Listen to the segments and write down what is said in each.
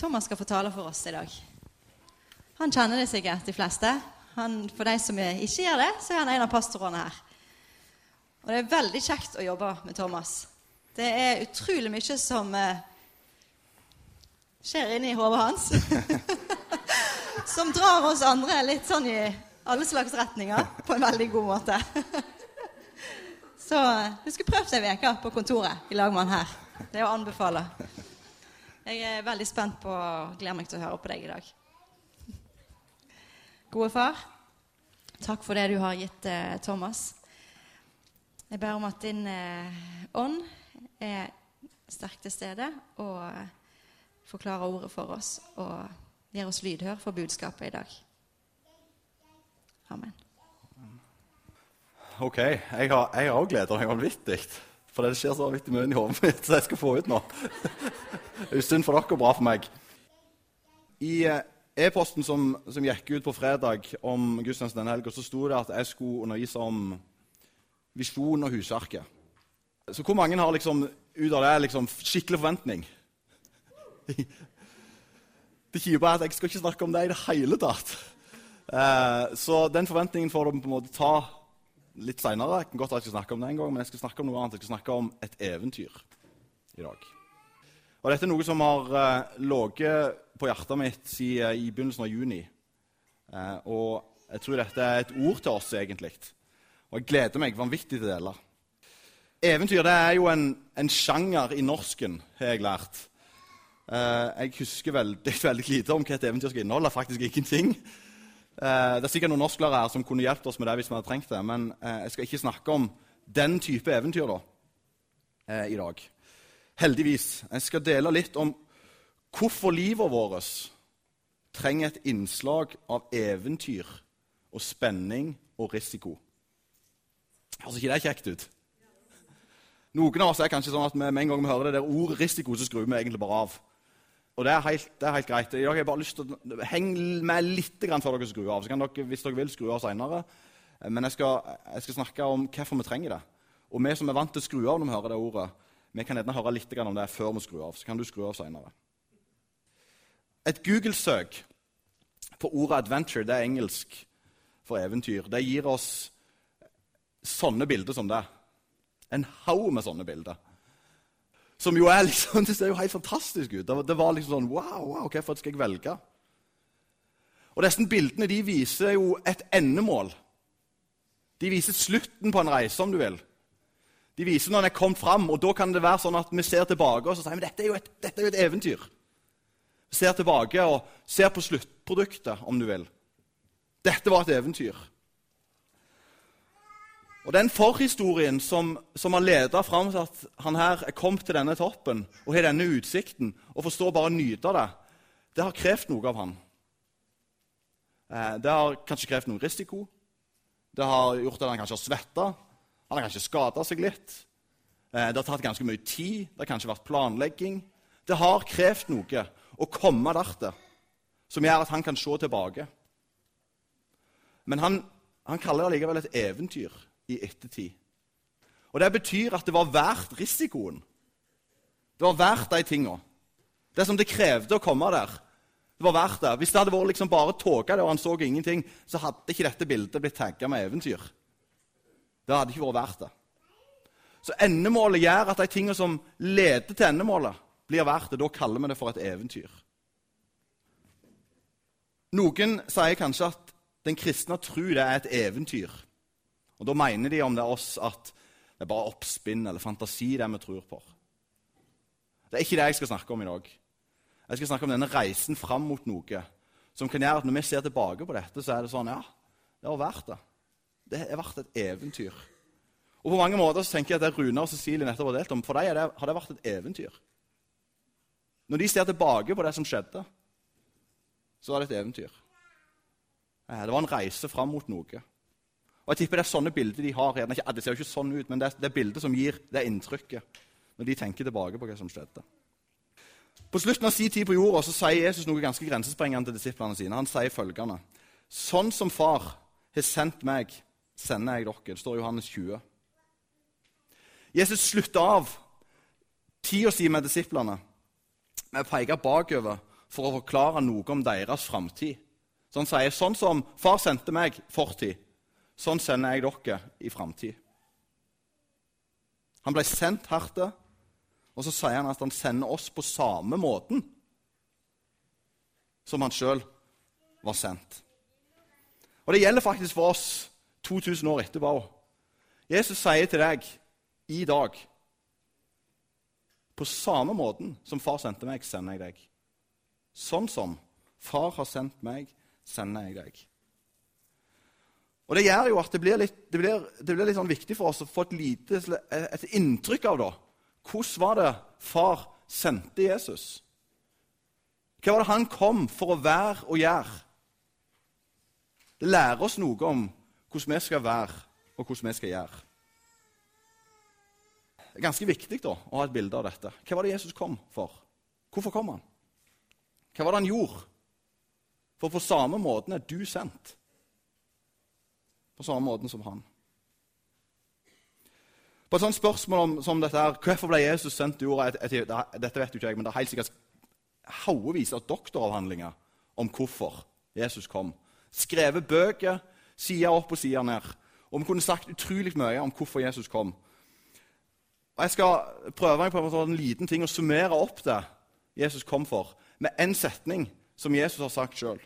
Thomas skal få tale for oss i dag. Han kjenner det sikkert, de fleste. Han, for de som ikke gjør det, så er han en av pastorene her. Og det er veldig kjekt å jobbe med Thomas. Det er utrolig mye som eh, skjer inni hodet hans. som drar oss andre litt sånn i alle slags retninger på en veldig god måte. så eh, du skulle prøvd ei uke på kontoret i lag med han her. Det er å anbefale. Jeg er veldig spent på og gleder meg til å høre på deg i dag. Gode far, takk for det du har gitt eh, Thomas. Jeg ber om at din eh, ånd er sterkt til stede og forklarer ordet for oss og gir oss lydhør for budskapet i dag. Amen. Ok, Jeg har òg gleda meg vanvittig. For det skjer så vanvittig mye i hodet mitt så jeg skal få ut nå. Det er synd for dere og bra for meg. I eh, e-posten som, som, gikk ut på fredag om gudstjenesten denne helga, sto det at jeg skulle undervise om visjon og husverket. Så hvor mange har liksom ut av det liksom skikkelig forventning? Det kjipe er at jeg skal ikke snakke om det i det hele tatt. Eh, så den forventningen får du på en måte ta litt seinere. Kan godt at jeg skal snakke om det en gang, men jeg skal snakke om noe annet. Jeg skal snakke om et eventyr i dag. Og Dette er noe som har uh, ligget på hjertet mitt siden i begynnelsen av juni. Uh, og jeg tror dette er et ord til oss, egentlig. Og jeg gleder meg vanvittig til å dele. Eventyr det er jo en, en, sjanger i norsken, har jeg lært. Uh, jeg husker veldig, veldig lite om hva et eventyr skal inneholde. Faktisk ingenting. Uh, det er sikkert noen norsklærere her som kunne hjulpet oss med det hvis vi hadde trengt det. Men uh, jeg skal ikke snakke om den type eventyr da, i dag heldigvis. Jeg skal dele litt om hvorfor livet vårt trenger et innslag av eventyr og spenning og risiko. Høres ikke det kjekt ut? Noen av oss er kanskje sånn at med en gang vi hører det der ordet risiko, så skrur vi egentlig bare av. Og det er helt, det er helt greit. Jeg har bare lyst til å henge med litt før dere skrur av. Så kan dere, hvis dere vil, skru av seinere. Men jeg skal, jeg skal, snakke om hvorfor vi trenger det. Og vi som er vant til å skru av når vi hører det ordet, vi kan gjerne høre litt om det før vi skrur av. Så kan du skru av senere. Et Google-søk på ordet 'adventure' det er engelsk for eventyr. Det gir oss sånne bilder som det. En haug med sånne bilder. Som jo er liksom, Det ser jo helt fantastisk ut. Det var liksom sånn Wow, wow hvorfor skal jeg velge? Og Disse bildene de viser jo et endemål. De viser slutten på en reise, om du vil. De viser når en er kommet fram, og da kan det være sånn at vi ser tilbake og så sier vi, dette er jo et, dette er jo et eventyr. Vi ser tilbake og ser på sluttproduktet, om du vil. Dette var et eventyr. Og Den forhistorien som, som har leda fram til at han her er kommet til denne toppen og har denne utsikten og forstår bare å nyte det, det har krevd noe av han. Eh, det har kanskje krevd noe risiko. Det har gjort at han kanskje har svetta. Han har kanskje skada seg litt. Eh, det har tatt ganske mye tid. Det har kanskje vært planlegging. Det har krevd noe å komme dertil som gjør at han kan se tilbake. Men han, han kaller det allikevel et eventyr i ettertid. Og Det betyr at det var verdt risikoen. Det var verdt de tinga. Det som det krevde å komme der. Det var verdt det. Hvis det hadde vært liksom bare tåke og han så ingenting, så hadde ikke dette bildet blitt tagga med eventyr. Det hadde ikke vært verdt det. Så endemålet gjør at de tingene som leder til endemålet, blir verdt det. Da kaller vi det for et eventyr. Noen sier kanskje at den kristne tro er et eventyr. Og Da mener de om det er oss at det er bare oppspinn eller fantasi, det vi tror på. Det er ikke det jeg skal snakke om i dag. Jeg skal snakke om denne reisen fram mot noe som kan gjøre at når vi ser tilbake på dette, så er det sånn Ja, det har vært det. Det har vært et eventyr. Og på mange måter så tenker jeg at det Rune og Cecilie nettopp har delt om, for dem har det vært et eventyr. Når de ser tilbake på det som skjedde, så var det et eventyr. Det var en reise fram mot noe. Og jeg tipper Det er sånne bilder de har. Ikke, det ser jo ikke sånn ut, men det er, det bildet som gir det inntrykket når de tenker tilbake på hva som skjedde. På slutten av sin tid på jorda så sier Jesus noe ganske grensesprengende til disiplene sine. Han sier følgende.: Sånn som Far har sendt meg, sender jeg dere. Det står i Johannes 20. Jesus slutta av tida si med disiplene med å peke bakover for å forklare noe om deres framtid. Så han sier sånn som far sendte meg fortid, sånn sender jeg dere i framtid. Han ble sendt hertil, og så sier han at han sender oss på samme måten som han sjøl var sendt. Og det gjelder faktisk for oss 2000 år etterpå òg. Jesus sier til deg i dag På samme måten som far sendte meg, sender jeg deg. Sånn som far har sendt meg, sender jeg deg. Og Det gjør jo at det blir litt, det blir, det blir litt sånn viktig for oss å få et, lite, et inntrykk av da. Hvordan var det far sendte Jesus? Hva var det han kom for å være og gjøre? Det lærer oss noe om hvordan vi skal være, og hvordan vi skal gjøre. Det er ganske viktig da, å ha et bilde av dette. Hva var det Jesus kom for? Hvorfor kom han? Hva var det han gjorde? For på samme måten er du sendt. På samme måten som han. På et sånt spørsmål om, som dette her, hvorfor ble Jesus sendt til jorda Dette vet jo ikke jeg, men det er helt sikkert haugevis av doktoravhandlinger om hvorfor Jesus kom. Skrevet bøker side opp og side ned. Og vi kunne sagt utrolig mye om hvorfor Jesus kom. Og Jeg skal prøve meg på en liten ting å summere opp det Jesus kom for, med én setning som Jesus har sagt sjøl.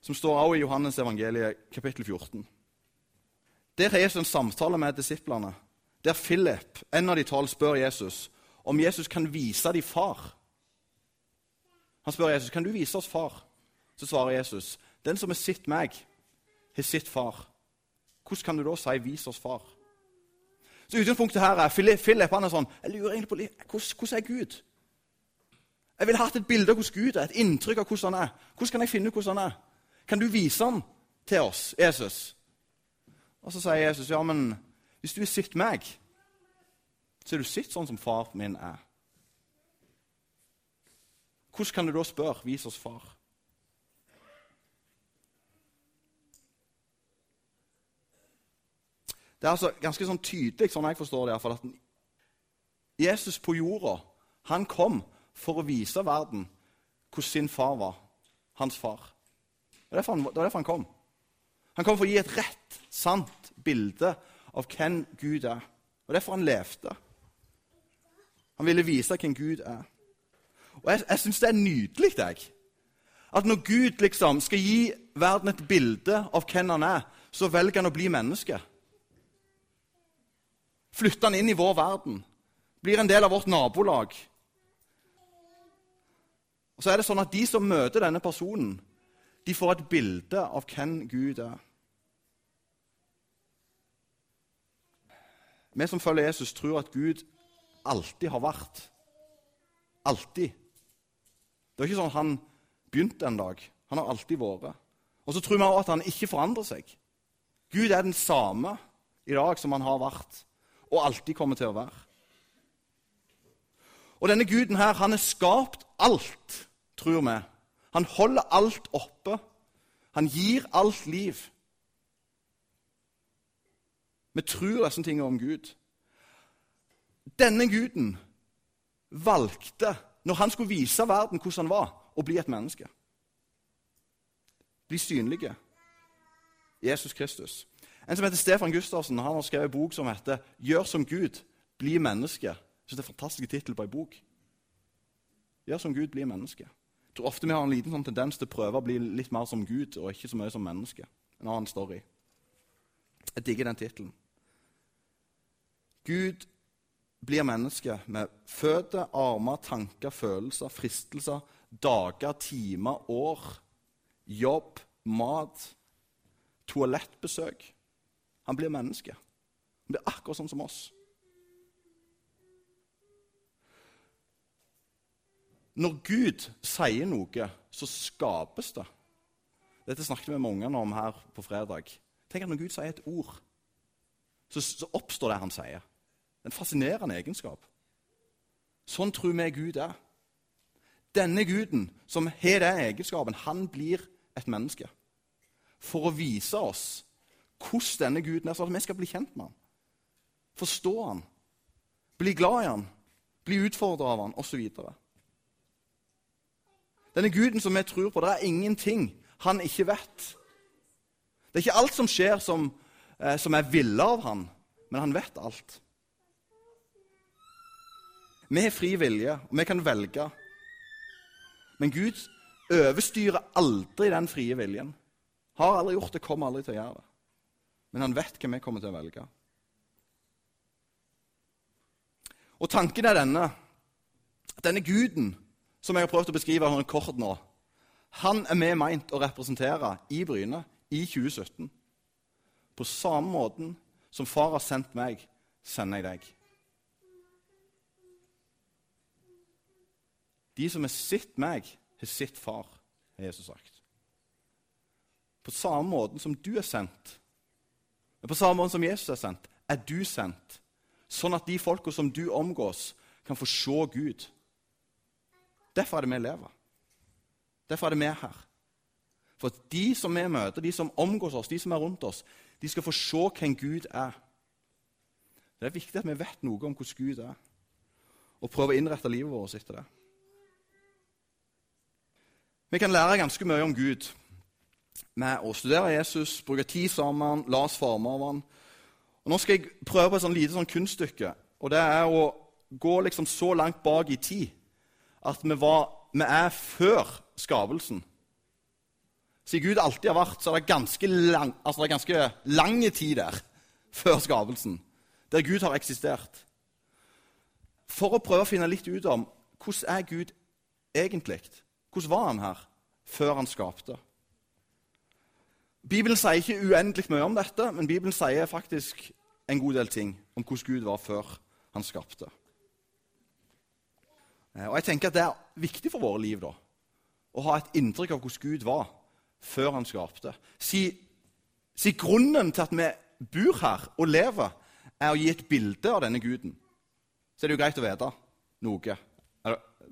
Som står også i Johannes evangeliet kapittel 14. Der har Jesus en samtale med disiplene, der Philip, en av de tolv, spør Jesus om Jesus kan vise dem far. Han spør Jesus kan du vise oss far. Så svarer Jesus den som har sett meg, har sett far. Hvordan kan du da si 'vis oss far'? Så Utgangspunktet her er Philip han er sånn Jeg lurer egentlig på hvordan, hvordan er Gud? Jeg ville hatt et bilde av hvordan Gud er, et inntrykk av hvordan han er. Hvordan kan jeg finne ut hvordan han er? Kan du vise ham til oss, Jesus? Og Så sier Jesus, ja, men hvis du har sett meg, så har du sett sånn som far min er. Hvordan kan du da spørre 'vis oss far'? Det er altså ganske sånn tydelig, sånn jeg forstår det, at Jesus på jorda han kom for å vise verden hvordan sin far var. Hans far. Det var han, var derfor han kom. Han kom for å gi et rett, sant bilde av hvem Gud er. Og derfor han levde. Han ville vise hvem Gud er. Og Jeg, jeg syns det er nydelig jeg. at når Gud liksom skal gi verden et bilde av hvem han er, så velger han å bli menneske. Flytter han inn i vår verden. Blir en del av vårt nabolag. Og så er det sånn at De som møter denne personen, de får et bilde av hvem Gud er. Vi som følger Jesus, tror at Gud alltid har vært. Alltid. Det er ikke sånn at han begynte en dag. Han har alltid vært. Og så tror vi også at han ikke forandrer seg. Gud er den samme i dag som han har vært og alltid kommer til å være. Og denne guden her, han har skapt alt, tror vi. Han holder alt oppe. Han gir alt liv. Vi tror disse tingene om Gud. Denne guden valgte, når han skulle vise verden hvordan han var, å bli et menneske. Bli synlige. Jesus Kristus. En som heter Stefan Gustavsen, han har skrevet en bok som heter 'Gjør som Gud, bli menneske'. Jeg synes det er en fantastisk tittel på en bok. Gjør som Gud, bli menneske. Tror ofte vi har en liten sånn tendens til å prøve å bli litt mer som Gud og ikke så mye som menneske. En annen story. Jeg digger den tittelen. Gud blir menneske med føtter, armer, tanker, følelser, fristelser, dager, timer, år, jobb, mat, toalettbesøk. Han blir menneske. Han blir akkurat sånn som oss. Når Gud sier noe, så skapes det. Dette snakket vi med ungene om her på fredag. Tenk at Når Gud sier et ord, så, så oppstår det han sier. Er en fascinerende egenskap. Sånn tror vi Gud er. Denne guden som har den egenskapen, han blir et menneske. For å vise oss hvordan denne guden er, så at vi skal bli kjent med han. Forstå han, bli glad i han, bli utfordra av han osv. Denne Guden som vi tror på, det er ingenting han ikke vet. Det er ikke alt som skjer, som, eh, som er villet av han, men han vet alt. Vi har fri vilje, og vi kan velge. Men Gud overstyrer aldri den frie viljen. Har aldri gjort det, kommer aldri til å gjøre det. Men han vet hva vi kommer til å velge. Og tanken er denne at denne guden som jeg har prøvd å beskrive sånn kort nå, han er vi meint å representere i Bryne i 2017. På samme måten som far har sendt meg, sender jeg deg. De som har sett meg, har sett far, har Jesus sagt. På samme måten som du er sendt, på samme måten som Jesus er sendt, er du sendt. Sånn at de folka som du omgås, kan få se Gud. Derfor er det vi lever. Derfor er det vi her. For de som vi møter, de som omgås oss, de som er rundt oss, de skal få se hvem Gud er. Det er viktig at vi vet noe om hvordan Gud er, og prøver å innrette livet vårt etter det. Vi kan lære ganske mye om Gud med å studere Jesus, bruke tid sammen, la oss forme av ham. Og Nå skal jeg prøve på et sånn lite sånn kunststykke. og Det er å gå liksom så langt bak i tid at vi, var, vi er før skapelsen. Siden Gud alltid har vært, så er det ganske lang, altså det ganske lang tid der før skapelsen, der Gud har eksistert. For å prøve å finne litt ut om hvordan er Gud egentlig Hvordan var han her før han skapte? Bibelen sier ikke uendelig mye om dette, men Bibelen sier faktisk en god del ting om hvordan Gud var før han skapte. Eh, og jeg tenker at Det er viktig for våre liv da, å ha et inntrykk av hvordan Gud var før han skapte. Si, si grunnen til at vi bor her og lever, er å gi et bilde av denne guden. Så er det jo greit å vite noe.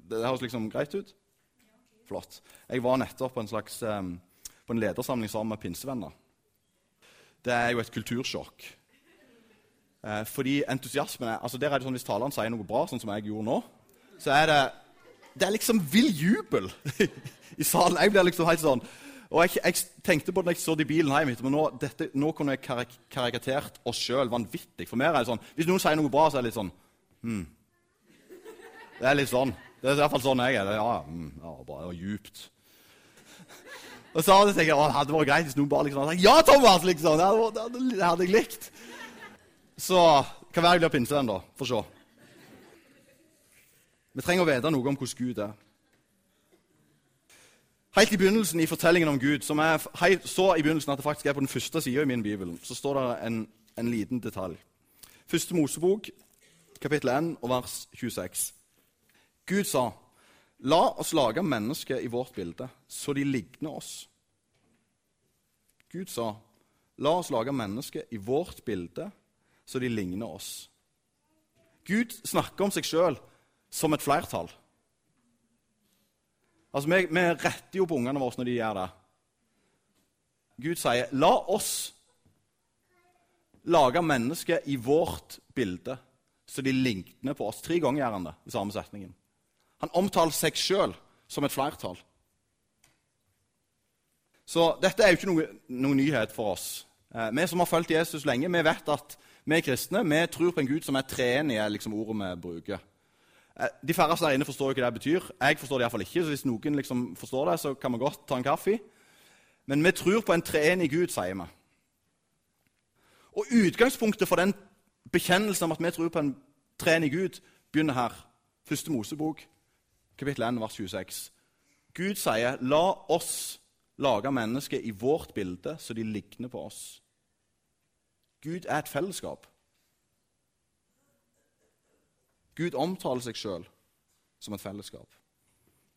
Det, høres liksom greit ut? Flott. Jeg var nettopp på en slags på en ledersamling sammen med pinsevenner. Det er jo et kultursjokk. Eh, fordi entusiasmen er, altså der er det sånn Hvis taleren sier noe bra, sånn som jeg gjorde nå, så er det det er liksom vill jubel i salen. Jeg blir liksom helt sånn og jeg, jeg, tenkte på det når jeg så det i bilen hjem, men nå, dette, nå kunne jeg karik karikatert oss sjøl vanvittig. For meg er det sånn, Hvis noen sier noe bra, så er det litt sånn hmm. Det er litt sånn. Det er i hvert fall sånn jeg er. Det, ja, mm, ja, bra, det var djupt. Og så hadde jeg tenkt, å, det vært greit hvis noen bare liksom hadde sagt Ja, Thomas! liksom, Det hadde, det hadde jeg likt. Så kan være jeg blir pinsevenn, da. Få se. Vi trenger å vite noe om hvordan Gud er. Helt i begynnelsen i fortellingen om Gud, som er så i begynnelsen at det faktisk er på den første sida i min bibel, så står det en, en liten detalj. Første Mosebok, kapittel 1, og vers 26. Gud sa La oss lage mennesker i vårt bilde, så de ligner oss. Gud sa, la oss lage mennesker i vårt bilde, så de ligner oss. Gud snakker om seg sjøl som et flertall. Altså, Vi, vi retter jo på ungene våre når de gjør det. Gud sier, 'La oss lage mennesker i vårt bilde, så de ligner på oss.' Tre ganger gjør han det i samme setningen. Han omtaler seg sjøl som et flertall. Så dette er jo ikke noe, noe nyhet for oss. Eh, vi som har fulgt Jesus lenge, vi vet at vi er kristne. Vi tror på en Gud som er treenig, er liksom ordet vi bruker. Eh, de færreste der inne forstår jo hva det betyr. Jeg forstår det iallfall ikke. så Hvis noen liksom forstår det, så kan vi godt ta en kaffe. Men vi tror på en treenig Gud, sier vi. Og Utgangspunktet for den bekjennelsen om at vi tror på en treenig Gud, begynner her. Første Mosebok, kapittel 1, vers 26. Gud sier, 'La oss lage mennesker i vårt bilde, så de ligner på oss'. Gud er et fellesskap. Gud omtaler seg sjøl som et fellesskap.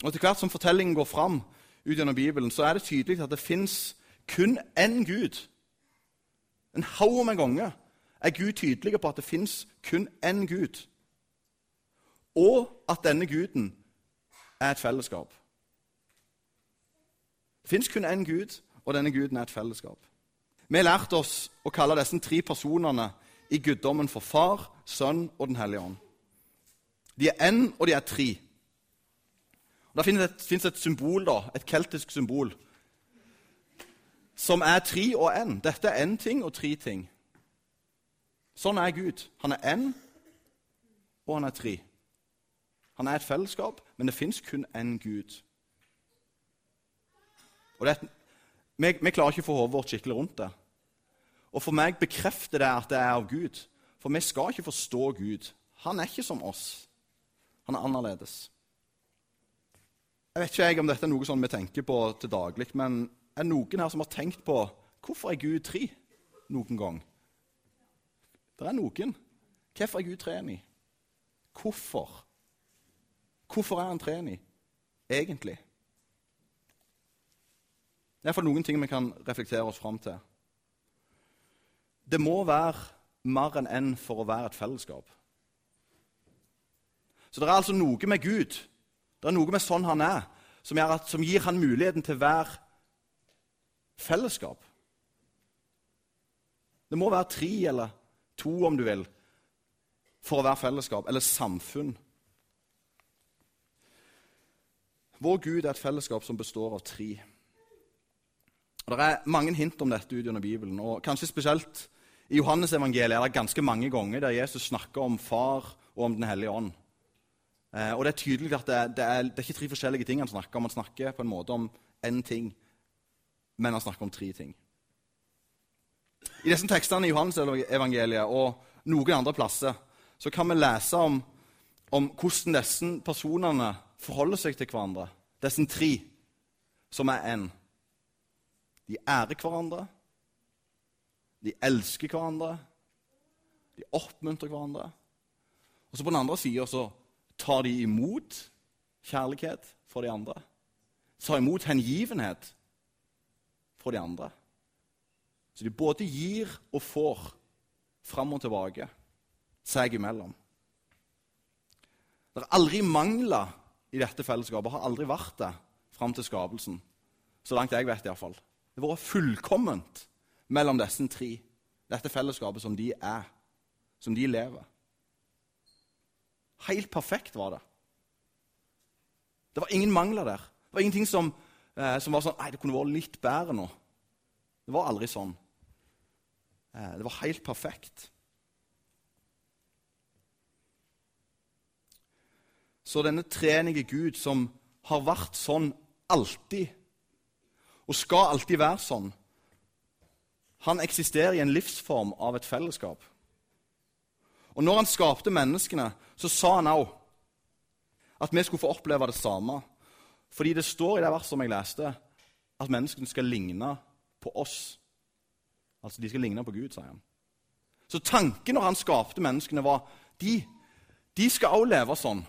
Og Etter hvert som fortellingen går fram ut gjennom Bibelen, så er det tydelig at det fins kun én Gud. En haug med ganger er Gud tydelig på at det fins kun én Gud, og at denne guden er et fellesskap. Det fins kun én Gud, og denne guden er et fellesskap. Vi har lært oss å kalle disse tre personene i guddommen for Far, Sønn og Den hellige ånd. De er én, og de er tre. Og da finnes et, finnes et symbol, da, et keltisk symbol, som er tre og én. Dette er én ting og tre ting. Sånn er Gud. Han er én, og han er tre. Han er et fellesskap, men det fins kun én Gud. Og det, vi, vi, klarer ikke å få hodet vårt skikkelig rundt det. Og For meg bekrefter det at det er av Gud. For vi skal ikke forstå Gud. Han er ikke som oss. Han er annerledes. Jeg vet ikke om dette er noe sånn vi tenker på til daglig, men er det noen her som har tenkt på hvorfor er Gud tre noen gang? Det er noen. Hvorfor er Gud treenig? Hvorfor? Hvorfor er han treenig, egentlig? Det er iallfall noen ting vi kan reflektere oss fram til. Det må være mer enn enn for å være et fellesskap. Så det er altså noe med Gud det er noe med sånn han er, som, at, som gir han muligheten til være fellesskap. Det må være tre eller to, om du vil, for å være fellesskap, eller samfunn. Vår Gud er et fellesskap som består av tre. Og Det er mange hint om dette ut gjennom Bibelen. og Kanskje spesielt i Johannes-evangeliet er det ganske mange ganger der Jesus snakker om Far og om Den hellige ånd. Eh, og Det er tydelig at det, det, er, det, er, ikke tre forskjellige ting han snakker om. Han snakker på en måte om én ting, men han snakker om tre ting. I disse tekstene i Johannes-evangeliet og noen andre plasser så kan vi lese om, om hvordan disse personene forholder seg til hverandre. Disse tre, som er én. De ærer hverandre, de elsker hverandre, de oppmuntrer hverandre. Og så på den andre sida så tar de imot kjærlighet for de andre. Tar imot hengivenhet for de andre. Så de både gir og får fram og tilbake seg imellom. Det har aldri mangla i dette fellesskapet, har aldri vært det fram til skapelsen. Så langt jeg vet, iallfall. Det har vært fullkomment mellom disse tre. Dette fellesskapet som de er, som de lever. Helt perfekt var det. Det var ingen mangler der. Det var ingenting som, eh, som var sånn Nei, det kunne vært litt bedre nå. Det var aldri sånn. Eh, det var helt perfekt. Så denne treenige Gud som har vært sånn alltid, og skal alltid være sånn, han eksisterer i en livsform av et fellesskap. Og når han skapte menneskene, så sa han òg at vi skulle få oppleve det samme. Fordi det står i det verset som jeg leste, at menneskene skal ligne på oss. Altså, de skal ligne på Gud, sier han. Så tanken når han skapte menneskene, var de, de skal også leve sånn.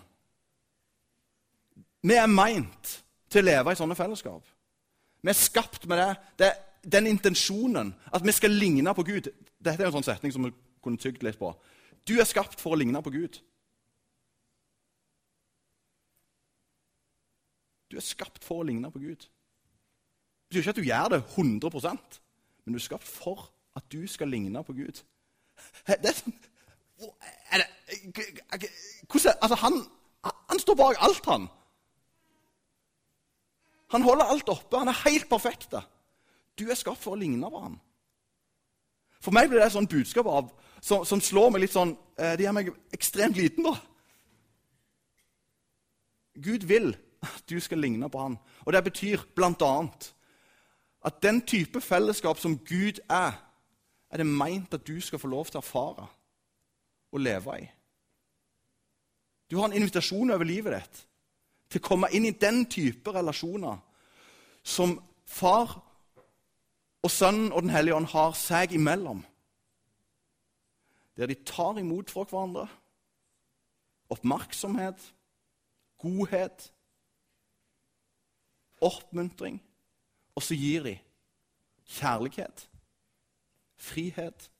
Vi er meint til å leve i sånne fellesskap. Vi er skapt med det, det den intensjonen at vi skal ligne på Gud. Dette er en sånn setning som vi kunne tygd litt på. Du er skapt for å ligne på Gud. Du er skapt for å ligne på Gud. Det betyr ikke at du gjør det 100% men du er skapt for at du skal ligne på Gud. Det er sånn er det, altså han, han står bak alt, han. Han holder alt oppe. Han er helt perfekt. Du er skapt for å ligne på han. For meg blir det et sånt budskap av som, som, slår meg litt sånn eh, Det gjør meg ekstremt liten, da. Gud vil at du skal ligne på han. Og det betyr bl.a. at den type fellesskap som Gud er, er det meint at du skal få lov til å erfare og leve i. Du har en invitasjon over livet ditt til å komme inn i den type relasjoner som far og Sønnen og Den hellige ånd har seg imellom der de tar imot fra hverandre oppmerksomhet, godhet, oppmuntring, og så gir de kjærlighet, frihet.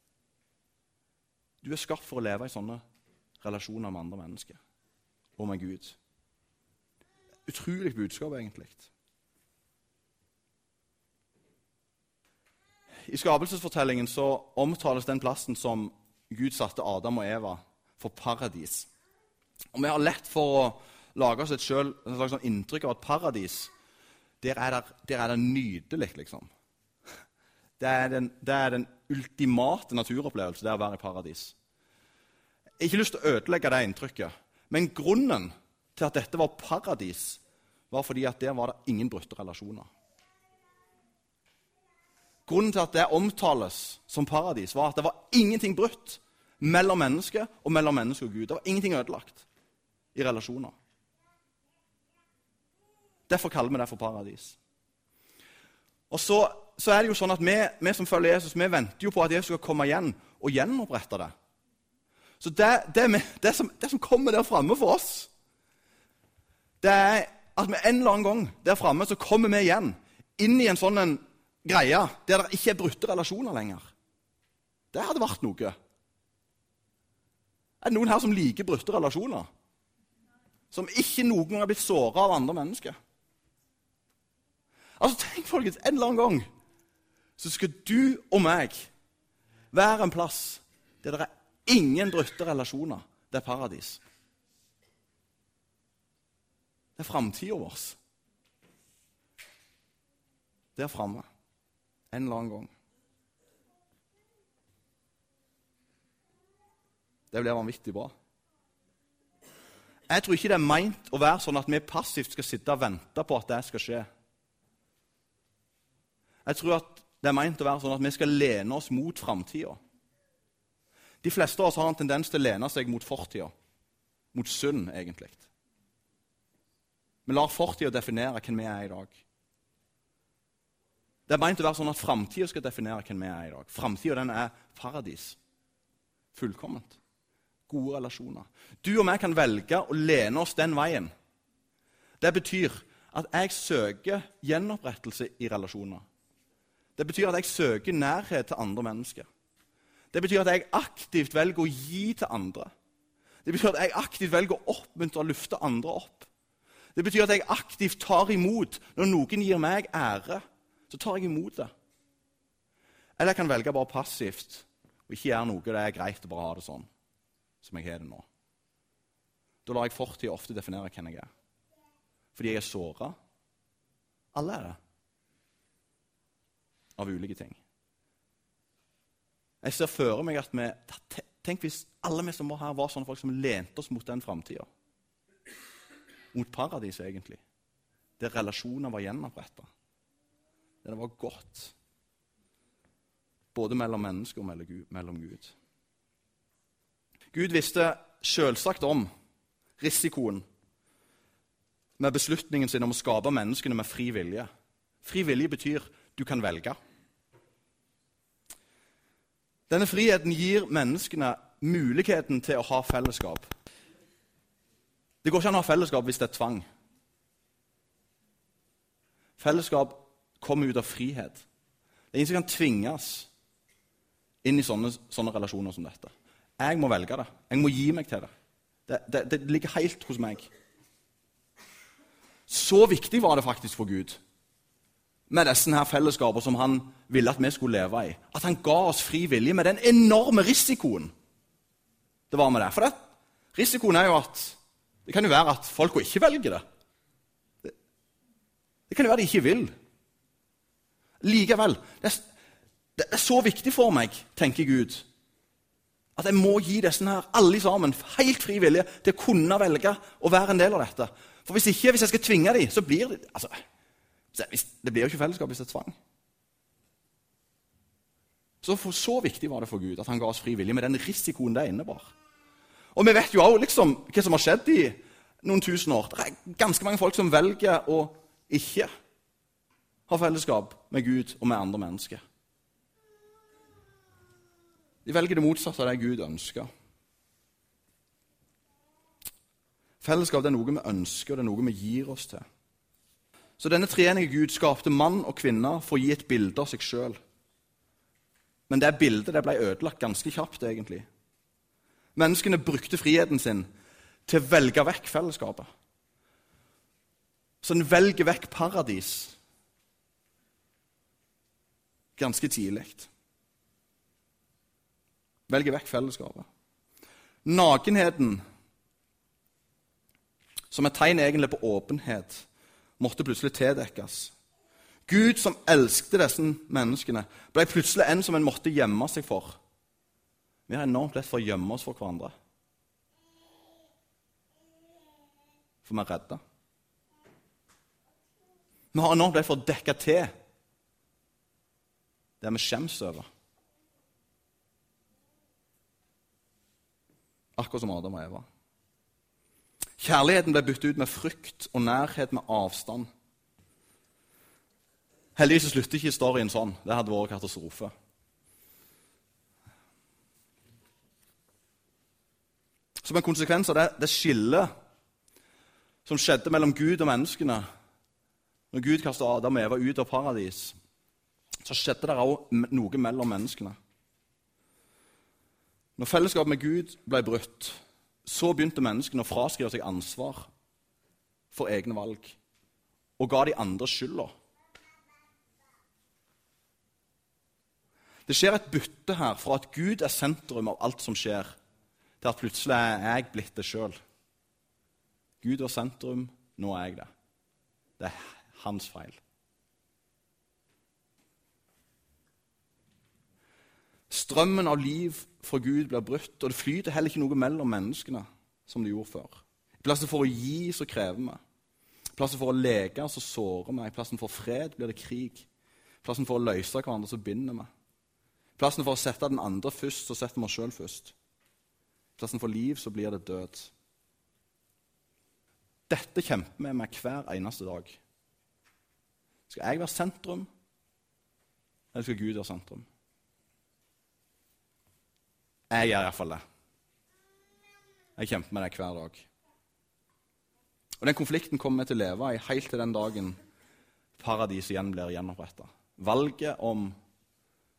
Du er skapt for å leve i sånne relasjoner med andre mennesker og med Gud. Utrolig budskap, egentlig. I skapelsesfortellingen så omtales den plassen som Gud satte Adam og Eva for paradis. Og Vi har lett for å lage oss et, selv, et slags sånn inntrykk av at paradis der er, det, der er det nydelig, liksom. Det er, den, det er den ultimate naturopplevelse, det å være i paradis. Jeg har ikke lyst til å ødelegge det inntrykket, men grunnen til at dette var paradis, var fordi at der var det ingen brutte relasjoner. Grunnen til at det omtales som paradis, var at det var ingenting brutt mellom mennesket og mellom menneske og Gud. Det var ingenting ødelagt i relasjoner. Derfor kaller vi det for paradis. Og så, så er det jo sånn at vi, vi, som følger Jesus, vi venter jo på at Jesus skal komme igjen og gjenopprette det. Så det, det, det, som, det som, kommer der framme for oss, det er at vi en eller annen gang der framme så kommer vi igjen inn i en sånn en greie der det ikke er brutte relasjoner lenger. Det hadde vært noe. Er det noen her som liker brutte relasjoner? Som ikke noen gang har blitt såra av andre mennesker? Altså, tenk, folkens, En eller annen gang så skal du og meg være en plass der det er ingen brutte relasjoner. Det er paradis. Det er framtida vår. Der framme. En eller annen gang. Det blir vanvittig bra. Jeg tror ikke det er meint å være sånn at vi passivt skal sitte og vente på at det skal skje. Jeg tror at det er meint å være sånn at vi skal lene oss mot framtida. De fleste av oss har en tendens til å lene seg mot fortida. Mot synd, egentlig. Vi lar fortida definere hvem vi er i dag. Det er meint å være sånn at framtida skal definere hvem vi er i dag. Framtida er paradis. Fullkomment. Gode relasjoner. Du og jeg kan velge å lene oss den veien. Det betyr at jeg søker gjenopprettelse i relasjoner. Det betyr at jeg søker nærhet til andre mennesker. Det betyr at jeg aktivt velger å gi til andre. Det betyr at jeg aktivt velger å oppmuntre og lufte andre opp. Det betyr at jeg aktivt tar imot når noen gir meg ære. Så tar jeg imot det. Eller jeg kan velge bare passivt og ikke gjøre noe det er greit å bare ha det sånn som jeg har det nå. Da lar jeg fortida ofte definere hvem jeg er. Fordi jeg er såra. Alle er det av ulike ting. Jeg ser for meg at vi, Tenk hvis alle vi som var her, var sånne folk som lente oss mot den framtida. Mot paradiset, egentlig. Der relasjoner var gjenoppretta. Der det var godt. Både mellom mennesker og mellom Gud. Gud visste selvsagt om risikoen med beslutningen sin om å skape menneskene med fri vilje. Fri vilje betyr du kan velge. Denne friheten gir menneskene muligheten til å ha fellesskap. Det går ikke an å ha fellesskap hvis det er tvang. Fellesskap kommer ut av frihet. Det er ingen som kan tvinges inn i sånne, sånne, relasjoner som dette. Jeg må velge det. Jeg må gi meg til det. Det, det. det ligger helt hos meg. Så viktig var det faktisk for Gud med disse her fellesskapene som han ville at vi skulle leve i. At han ga oss fri vilje med den enorme risikoen det var med det. For det, risikoen er jo at det kan jo være at folk ikke velger det. det. Det kan jo være de ikke vil. Likevel det er, det er så viktig for meg, tenker Gud, at jeg må gi disse her, alle sammen helt fri vilje til å kunne velge å være en del av dette. For hvis ikke, hvis jeg skal tvinge dem, så blir det altså, det blir jo ikke fellesskap hvis det er tvang. Så, for, så viktig var det for Gud at han ga oss fri vilje med den risikoen det innebar. Og vi vet jo også liksom, hva som har skjedd i noen tusen år. Det er ganske mange folk som velger å ikke ha fellesskap med Gud og med andre mennesker. De velger det motsatte av det Gud ønsker. Fellesskap det er noe vi ønsker, og det er noe vi gir oss til. Så denne treenige Gud skapte mann og kvinne for å gi et bilde av seg sjøl. Men det bildet det ble ødelagt ganske kjapt, egentlig. Menneskene brukte friheten sin til å velge vekk fellesskapet. Så en velger vekk paradis ganske tidlig. Velger vekk fellesskapet. Nakenheten som et tegn egentlig på åpenhet, måtte plutselig tildekkes. Gud, som elsket disse menneskene, ble plutselig en som en måtte gjemme seg for. Vi har enormt lett for å gjemme oss for hverandre. For vi er redde. Vi har enormt lett for å dekke til det vi skjems over. Akkurat som Adam og Eva. Kjærligheten ble byttet ut med frykt og nærhet med avstand. Heldigvis slutter ikke historien sånn. Det hadde vært katastrofe. Som en konsekvens av det, det skillet som skjedde mellom Gud og menneskene Når Gud kastet Adam og Eva ut av paradis, så skjedde det òg noe mellom menneskene. Når fellesskapet med Gud ble brutt, så begynte menneskene å fraskrive seg ansvar for egne valg og ga de andre skylda. Det skjer et bytte her fra at Gud er sentrum av alt som skjer, til at plutselig er jeg blitt det sjøl. Gud var sentrum, nå er jeg det. Det er hans feil. Strømmen av liv fra Gud blir brutt, og det flyter heller ikke noe mellom menneskene som det gjorde før. I plassen for å gi, så krever vi. I plassen for å leke, så sårer vi. I plassen for fred blir det krig. I plassen for å løse hverandre, så binder vi. I plassen for å sette den andre først, så setter vi oss sjøl først. I plassen for liv, så blir det død. Dette kjemper vi med hver eneste dag. Skal jeg være sentrum, eller skal Gud være sentrum? Jeg gjør iallfall det. Jeg kjemper med det hver dag. Og Den konflikten kommer vi til å leve i helt til den dagen paradiset igjen blir gjenoppretta. Valget om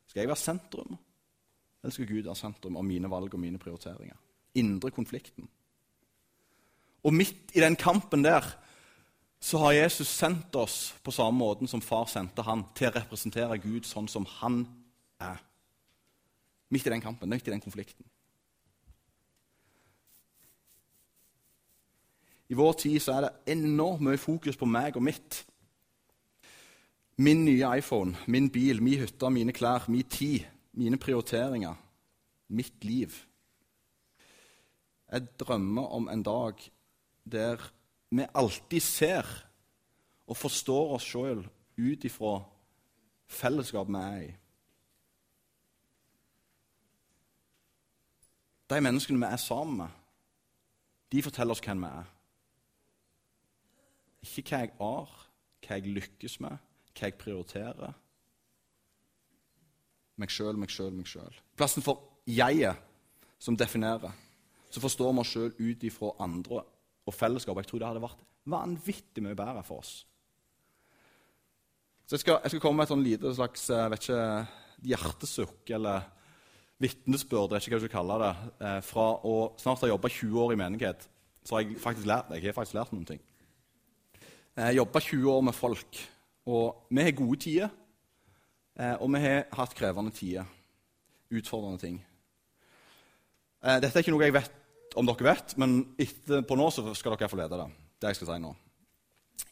skal jeg være sentrum, eller skal Gud være sentrum av mine valg og mine prioriteringer? Indre konflikten. Og midt i den kampen der så har Jesus sendt oss på samme måten som far sendte han, til å representere Gud sånn som han er. Midt i den kampen, midt i den konflikten. I vår tid så er det enormt mye fokus på meg og mitt. Min nye iPhone, min bil, min hytte, mine klær, min tid, mine prioriteringer, mitt liv. Jeg drømmer om en dag der vi alltid ser og forstår oss sjøl ut ifra fellesskapet vi er i. De menneskene vi er sammen med, de forteller oss hvem vi er. Ikke hva jeg har, hva jeg lykkes med, hva jeg prioriterer. Meg sjøl, meg sjøl, meg sjøl. Plassen for jeget som definerer, så forstår vi oss sjøl ut ifra andre og fellesskap. Jeg tror det hadde vært vanvittig mye bedre for oss. Så Jeg skal, jeg skal komme med et sånn lite slags jeg vet ikke, hjertesukk eller vitnesbyrd, vet ikke hva du skal kalle det, eh, fra å snart ha jobba 20 år i menighet. Så har jeg faktisk lært, jeg har faktisk lært noen ting. Jeg har jobba 20 år med folk, og vi har gode tider. Eh, og vi har hatt krevende tider. Utfordrende ting. Dette er ikke noe jeg vet om dere vet, men etterpå nå så skal dere få lede det. det jeg skal si nå.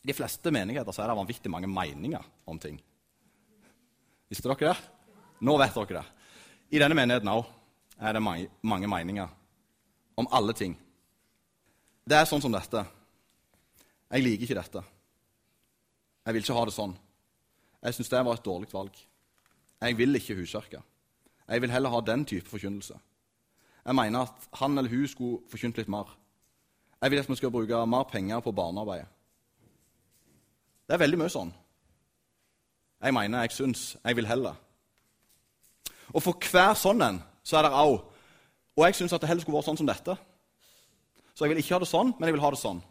I de fleste menigheter så er det vanvittig mange meninger om ting. Visste dere det? Nå vet dere det. I denne menigheten òg er det mange, meninger om alle ting. Det er sånn som dette. Jeg liker ikke dette. Jeg vil ikke ha det sånn. Jeg syns det var et dårlig valg. Jeg vil ikke huskirke. Jeg vil heller ha den type forkynnelse. Jeg mener at han eller hun skulle forkynt litt mer. Jeg vil at vi skal bruke mer penger på barnearbeidet. Det er veldig mye sånn. Jeg mener, jeg syns, jeg vil heller. Og for hver sånn en så er det au. Og jeg syns at det heller skulle vært sånn som dette. Så jeg vil ikke ha det sånn, men jeg vil ha det sånn.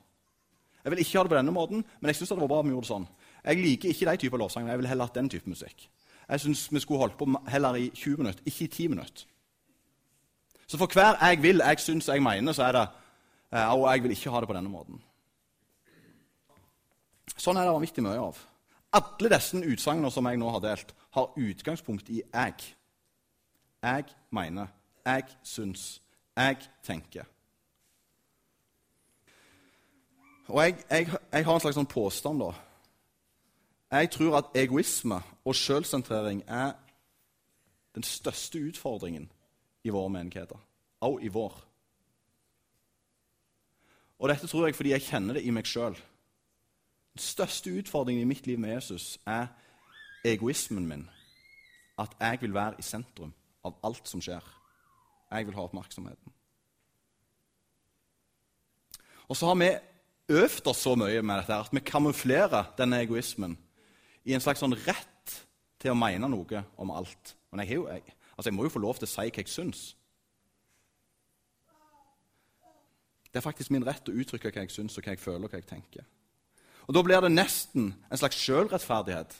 Jeg vil ikke ha det på denne måten, men jeg syns det var bra om vi gjorde det sånn. Jeg liker ikke de typer lovsanger. Jeg vil heller ha den type musikk. Jeg syns vi skulle holdt på heller i 20 minutter, ikke i 10 minutter. Så for hver jeg vil, jeg syns, jeg mener, så er det «au», Og jeg vil ikke ha det på denne måten. Sånn er det vanvittig mye av. Alle disse utsagnene som jeg nå har delt, har utgangspunkt i jeg. Jeg mener, jeg syns, jeg tenker. Og jeg, jeg, jeg har en slags sånn påstand, da. Jeg tror at egoisme og sjølsentrering er den største utfordringen i våre menigheter. Også i vår. Og dette tror jeg fordi jeg kjenner det i meg sjøl. Den største utfordringen i mitt liv med Jesus er egoismen min. At jeg vil være i sentrum av alt som skjer. Jeg vil ha oppmerksomheten. Og så har vi øvd oss så mye med dette at vi kamuflerer denne egoismen i en slags sånn rett til å mene noe om alt. Men jeg, jo, jeg, altså jeg må jo få lov til å si hva jeg syns. Det er faktisk min rett å uttrykke hva jeg syns, og hva jeg føler og hva jeg tenker. Og Da blir det nesten en slags sjølrettferdighet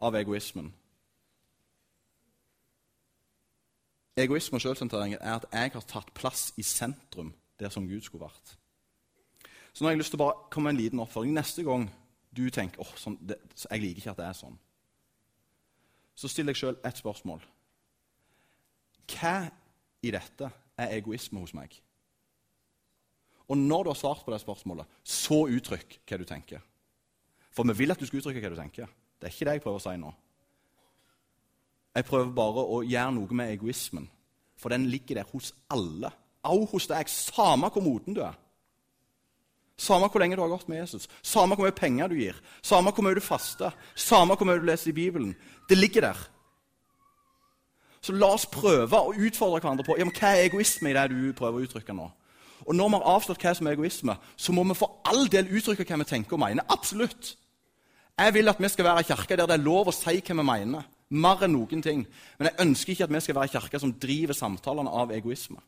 av egoismen. Egoisme og sjølsentrering er at jeg har tatt plass i sentrum der som Gud skulle vært. Så nå har jeg lyst til å bare komme med en liten oppfølging. Neste gang du tenker oh, sånn, det, jeg liker ikke at det er sånn, så still deg sjøl ett spørsmål. Hva i dette er egoisme hos meg? Og når du har svart på det spørsmålet, så uttrykk hva du tenker. For vi vil at du skal uttrykke hva du tenker. Det er ikke det jeg prøver å si nå. Jeg prøver bare å gjøre noe med egoismen, for den ligger der hos alle. Au hos deg, samme hvor moten du er. Samme hvor lenge du har gått med Jesus, samme hvor mye penger du gir, samme hvor mye du faster, samme hvor mye du leser i Bibelen. Det ligger der. Så la oss prøve å utfordre hverandre på ja, hva er egoisme i det du prøver å uttrykke nå. Og Når vi har avslørt hva som er egoisme, så må vi for all del uttrykke hva vi tenker og mener. Absolutt. Jeg vil at vi skal være ei kirke der det er lov å si hva vi mener. Mer enn noen ting. Men jeg ønsker ikke at vi skal være ei som driver samtalene av egoisme.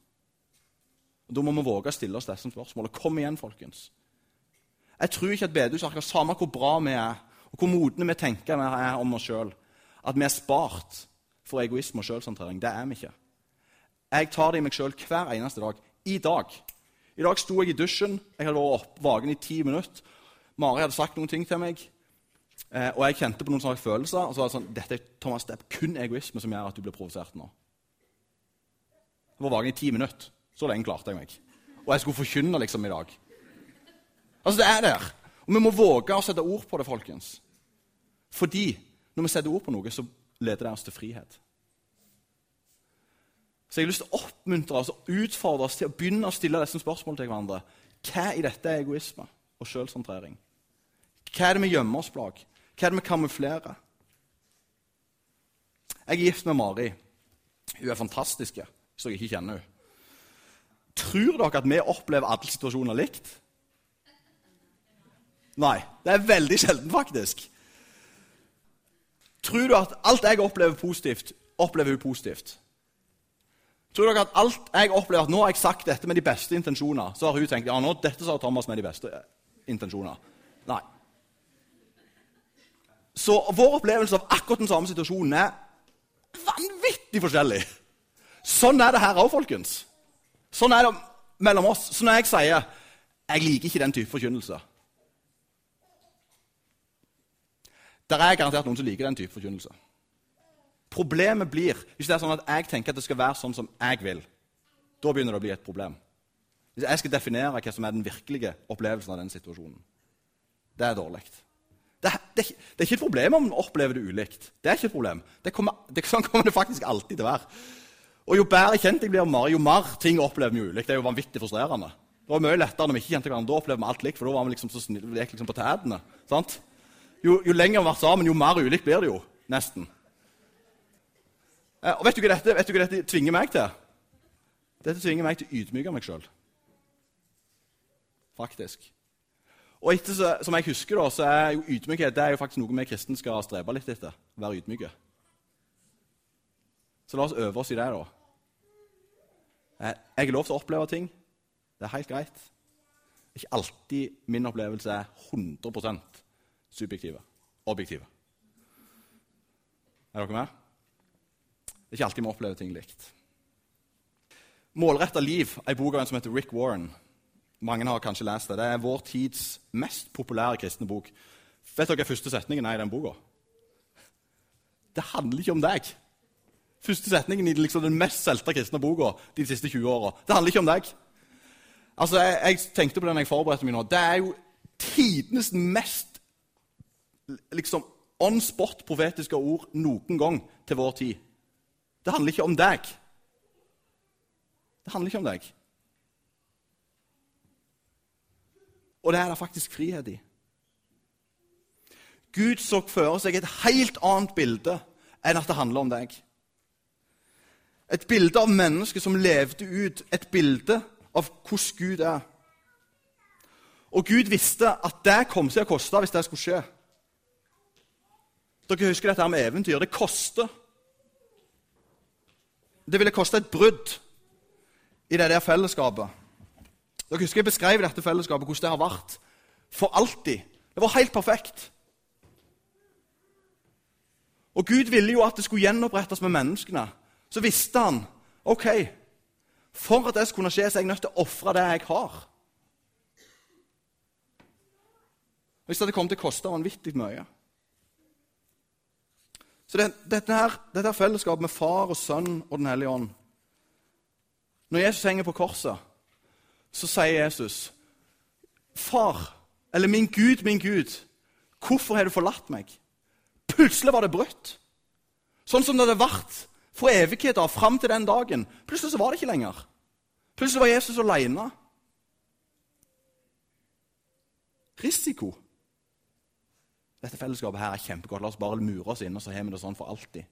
Og Da må vi våge å stille oss disse spørsmålene. Kom igjen, folkens. Jeg tror ikke at bedehuskirka, samme hvor bra vi er, og hvor modne vi tenker vi er om oss sjøl, at vi er spart for egoisme og sjølsentrering. Det er vi ikke. Jeg tar det i meg sjøl hver eneste dag. I dag. I dag sto jeg i dusjen. Jeg hadde vært opp, vaken i ti minutter. Mari hadde sagt noen ting til meg, eh, og jeg kjente på noen sånne følelser. Og så var det sånn Dette Thomas, det er kun egoisme som gjør at du blir provosert nå. Jeg var vaken i ti minutter. Så lenge klarte jeg meg. Og jeg skulle forkynne liksom i dag. Altså, det er der. Og vi må våge å sette ord på det, folkens. Fordi når vi setter ord på noe, så leder det oss til frihet. Så jeg har lyst til å oppmuntre oss og utfordre oss til å begynne å stille disse spørsmålene til hverandre. Hva i dette er egoisme og sjølsentrering? Hva er det vi gjemmer oss bak? Hva er det vi kamuflerer? Jeg er gift med Mari. Hun er fantastisk, hvis dere ikke kjenner henne. Tror dere at vi opplever alle situasjoner likt? Nei. Det er veldig sjelden, faktisk. Tror du at alt jeg opplever positivt, opplever hun positivt? Tror dere at alt jeg opplever at nå har jeg sagt dette med de beste intensjoner, så har hun tenkt ja, nå dette sa Thomas med de beste intensjoner? Nei. Så vår opplevelse av akkurat den samme situasjonen er vanvittig forskjellig. Sånn er det her òg, folkens. Sånn er det mellom oss. Så når jeg sier 'jeg liker ikke den type forkynnelse' Der er garantert noen som liker den type forkynnelse. Problemet blir hvis det er sånn at jeg tenker at det skal være sånn som jeg vil. Da begynner det å bli et problem. Hvis jeg skal definere hva som er den virkelige opplevelsen av den situasjonen. Det er dårlig. Det, det, det, er ikke et problem om man opplever det ulikt. Det er ikke et problem. Kommer, det, sånn kommer det faktisk alltid til å være. Og Jo bedre kjent jeg blir mer, jo mer ting opplever vi ulikt. Det er jo vanvittig frustrerende. Det var mye lettere når vi ikke kjente hverandre. Da opplevde vi alt likt, for da var vi liksom så snill, vi gikk liksom på tætene. Jo, jo, lenger vi har vært sammen, jo mer ulikt blir det jo. Nesten. Eh, og vet du, hva dette, du hva dette tvinger meg til? Dette tvinger meg til å ydmyke meg sjøl. Faktisk. Og etter, som jeg husker da, så er jo ydmykhet det er jo faktisk noe vi kristne skal strebe litt etter. Være ydmyke. Så la oss øve oss i det, da. Eh, jeg har lov til å oppleve ting. Det er helt greit. Ikke alltid min opplevelse er 100% subjektive. Objektive. Er dere med? Det er ikke alltid vi opplever ting likt. 'Målretta liv', er ei bok av en som heter Rick Warren. Mange har kanskje lest det. Det er vår tids mest populære kristne bok. Vet dere hva første setningen er i den boka? Det handler ikke om deg. Første setningen i liksom den mest solgte kristne boka de siste 20 åra. Det handler ikke om deg. Altså, jeg, jeg tenkte på den jeg forberedte meg nå. Det er jo tidenes mest liksom, on spot profetiske ord noen gang til vår tid. Det handler ikke om deg. Det handler ikke om deg. Og det er det faktisk frihet i. Gud så for seg et helt annet bilde enn at det handler om deg. Et bilde av mennesket som levde ut et bilde av hvordan Gud er. Og Gud visste at det kom til å koste hvis det skulle skje. Dere husker dette med eventyr. Det koster. Det ville koste et brudd i det der fellesskapet. Dere husker Jeg beskrev dette fellesskapet, hvordan det har vært for alltid. Det var helt perfekt. Og Gud ville jo at det skulle gjenopprettes med menneskene. Så visste han ok, for at det skulle skje, så er jeg nødt til å ofre det jeg har. Hvis det hadde kommet til å koste vanvittig mye. Så det, dette, her, dette her fellesskapet med Far og Sønn og Den hellige ånd Når Jesus henger på korset, så sier Jesus, 'Far, eller min Gud, min Gud, hvorfor har du forlatt meg?' Plutselig var det brutt. Sånn som det hadde vært for evigheter fram til den dagen. Plutselig så var det ikke lenger. Plutselig var Jesus aleine. Risiko. Dette fellesskapet her er kjempegodt. La oss bare mure oss inn, og så har vi det sånn for alltid.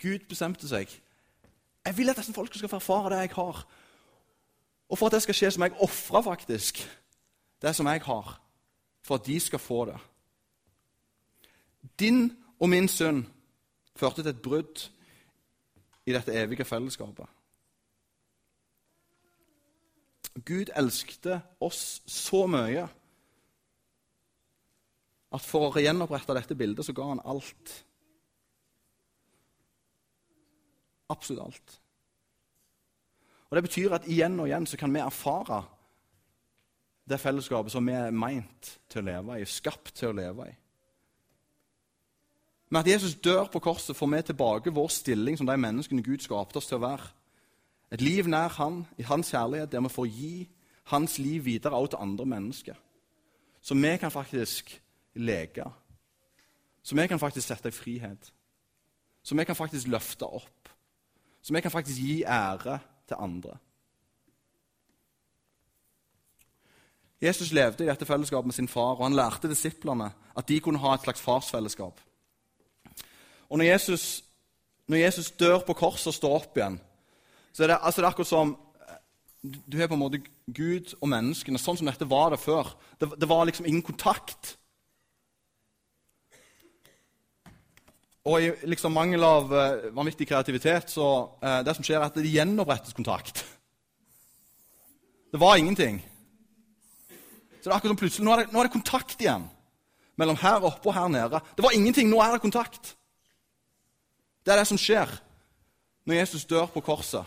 Gud bestemte seg. Jeg vil at disse folkene skal få erfare det jeg har. Og for at det skal skje, så må jeg ofre faktisk det som jeg har, for at de skal få det. Din og min synd førte til et brudd i dette evige fellesskapet. Gud elskte oss så mye at for å gjenopprette dette bildet, så ga han alt. Absolutt alt. Og Det betyr at igjen og igjen så kan vi erfare det fellesskapet som vi er meint til å leve i, skapt til å leve i. Med at Jesus dør på korset, får vi tilbake vår stilling som de menneskene Gud skapte oss til å være. Et liv nær Han, i Hans kjærlighet, der vi får gi Hans liv videre også til andre mennesker. Så vi kan faktisk leke. Så vi kan faktisk sette i frihet. Så vi kan faktisk løfte opp. Så vi kan faktisk gi ære til andre. Jesus levde i dette fellesskapet med sin far, og han lærte disiplene at de kunne ha et slags farsfellesskap. Og når Jesus, når Jesus dør på korset og står opp igjen, så er det, altså det er akkurat som Du har på en måte Gud og menneskene sånn som dette var det før. Det, det var liksom ingen kontakt. Og i liksom mangel av uh, vanvittig kreativitet så uh, det som skjer, er at det gjenopprettes kontakt. Det var ingenting. Så det er akkurat som plutselig, nå er det, nå er det kontakt igjen mellom her oppe og her nede. Det var ingenting, nå er det kontakt. Det er det som skjer når Jesus dør på korset.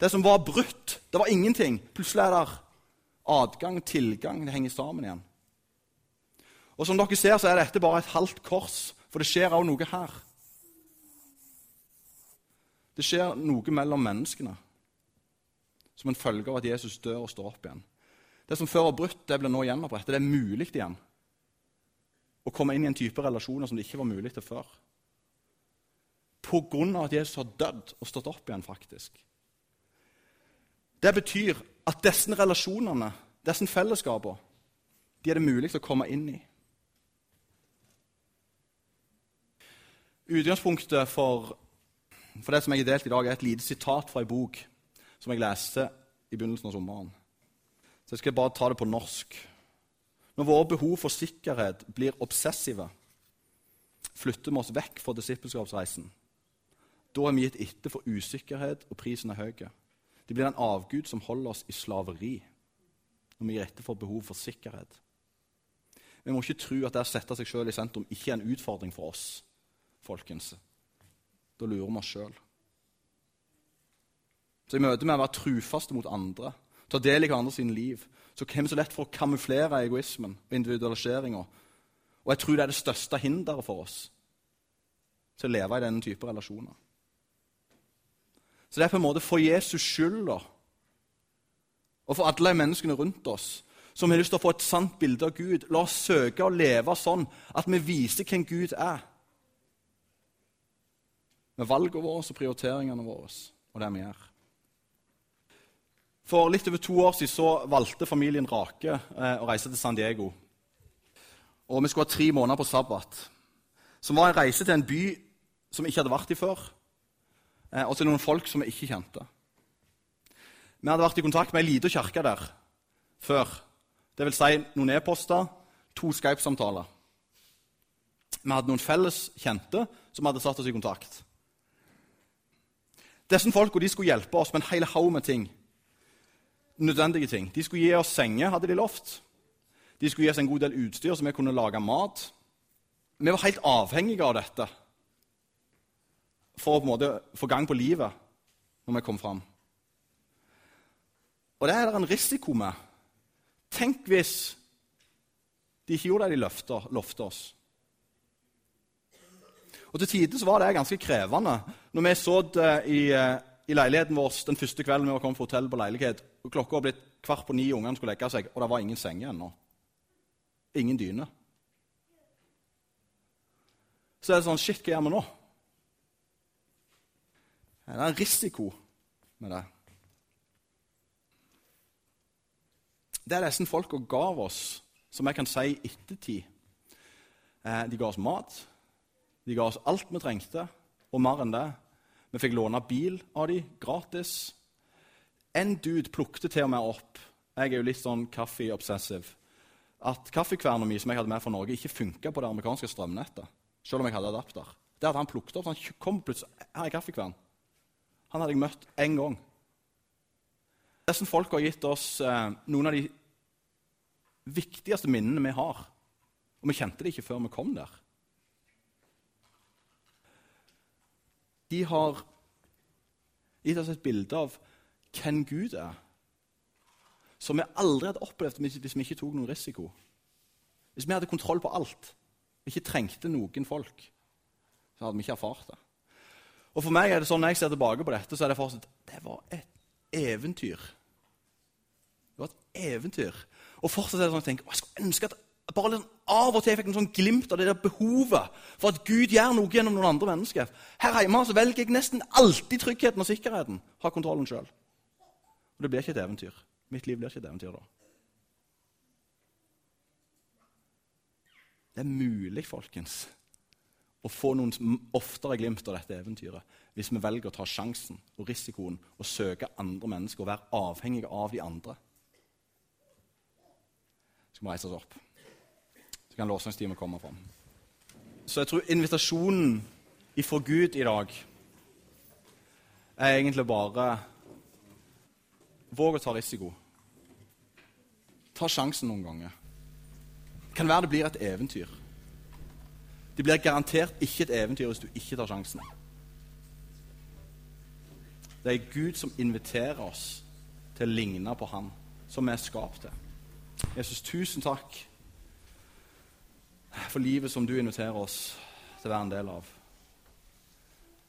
Det som var brutt, det var ingenting. Plutselig er det adgang, tilgang. Det henger sammen igjen. Og Som dere ser, så er dette bare et halvt kors, for det skjer også noe her. Det skjer noe mellom menneskene som en følge av at Jesus dør og står opp igjen. Det som før var brutt, det blir nå gjenopprettet. Det er mulig igjen å komme inn i en type relasjoner som det ikke var mulig til før På grunn av at Jesus har dødd og stått opp igjen, faktisk. Det betyr at disse relasjonene, disse fellesskapene, de er det mulig å komme inn i. Utgangspunktet for, for det som jeg har delt i dag, er et lite sitat fra en bok som jeg leste i begynnelsen av sommeren. Så jeg skal bare ta det på norsk. Når våre behov for sikkerhet blir obsessive, flytter vi oss vekk fra disippelskapsreisen. Da er vi gitt etter for usikkerhet, og prisen er høy. Det blir en avgud som holder oss i slaveri når vi gir etter for behov for sikkerhet. Vi må ikke tro at det å sette seg sjøl i sentrum ikke er en utfordring for oss. Folkens. Da lurer vi oss sjøl. Så I møte med å være trufaste mot andre, ta del i hverandre sine liv, så kommer vi så lett for å kamuflere egoismen og individualiseringa. Og jeg tror det er det største hinderet for oss til å leve i denne type relasjoner. Så det er på en måte for Jesus skyld da, og for alle menneskene rundt oss som har lyst til å få et sant bilde av Gud. La oss søke å leve sånn at vi viser hvem Gud er. Med valgene våre og prioriteringene våre og det vi gjør. For litt over to år siden så valgte familien Rake eh, å reise til San Diego. Og Vi skulle ha tre måneder på sabbat, som var en reise til en by som vi ikke hadde vært i før, eh, og til noen folk som vi ikke kjente. Vi hadde vært i kontakt med ei lita kirke der før. Det vil si noen e-poster, to Skype-samtaler. Vi hadde noen felles kjente som hadde satt oss i kontakt. Disse folka skulle hjelpe oss med en hel haug med ting. Nødvendige ting. De skulle gi oss senger, hadde de lovt. De skulle gi oss en god del utstyr så vi kunne lage mat. Vi var helt avhengige av dette for å på en måte få gang på livet når vi kom fram. Og det er det en risiko med. Tenk hvis de ikke gjorde det de lovte oss. Og Til tider var det ganske krevende. Når vi det i, eh, i, leiligheten vår den første kvelden vi kommet fra hotell på leilighet, og klokka var blitt kvart på ni, ungene skulle legge seg, og det var ingen senger ennå. Ingen dyne. Så er det sånn Shit, hva gjør vi nå? Det er en risiko med det. Det er disse folka gav oss, som jeg kan si i ettertid. Eh, de ga oss mat, de ga oss alt vi trengte, og mer enn det. Vi fikk låne bil av dem gratis. En dude plukte til og med opp Jeg er jo litt sånn kaffe-obsessive. At kaffekverna mi som jeg hadde med fra Norge, ikke funka på det amerikanske strømnettet. Selv om jeg hadde adapter. Det hadde han plukket opp. Han kom plutselig, her er kaffekvern. Han hadde jeg møtt én gang. Disse folk har gitt oss eh, noen av de viktigste minnene vi har. Og vi kjente det ikke før vi kom der. De har gitt oss et bilde av hvem Gud er, som vi aldri hadde opplevd hvis vi ikke tok noen risiko. Hvis vi hadde kontroll på alt, vi ikke trengte noen folk, så hadde vi ikke erfart det. Og for meg er det sånn, Når jeg ser tilbake på dette, så er det fortsatt det var et eventyr. Det var et eventyr. Og fortsatt er det sånn at jeg tenker, jeg skulle ønske at bare liksom av og til jeg fikk en sånn glimt av det der behovet for at Gud gjør noe gjennom noen andre mennesker. Her hjemme så velger jeg nesten alltid tryggheten og sikkerheten. Ha kontrollen sjøl. Og det blir ikke et eventyr. Mitt liv blir ikke et eventyr da. Det er mulig, folkens, å få noen oftere glimt av dette eventyret hvis vi velger å ta sjansen og risikoen og søke andre mennesker og være avhengige av de andre. Så skal vi reise oss opp. Kan lovsangsteamet komme fram. Så jeg tror invitasjonen ifra Gud i dag er egentlig bare Våg å ta risiko. Ta sjansen noen ganger. Kan være det blir et eventyr. Det blir garantert ikke et eventyr hvis du ikke tar sjansen. Det er Gud som inviterer oss til å ligne på Han, som vi er skapt til. Jesus, tusen takk for livet som du inviterer oss til å være en del av.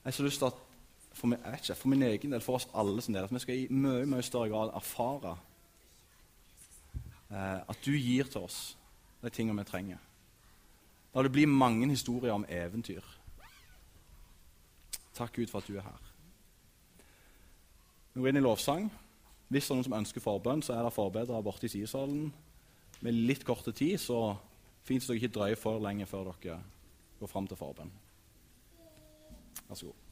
Jeg har så lyst til at for, min, ikke, for min egen del, for oss alle sin del, at vi skal i mye mye større grad erfare eh, at du gir til oss de tingene vi trenger. La det bli mange historier om eventyr. Takk, Gud, for at du er her. Vi går inn i lovsang. Hvis det er noen som ønsker forbønn, så er det forbedere borte i sidesalen. Med litt korte tid, så fint så dere ikke drøyer for lenge før dere går fram til forbønn. Vær så god.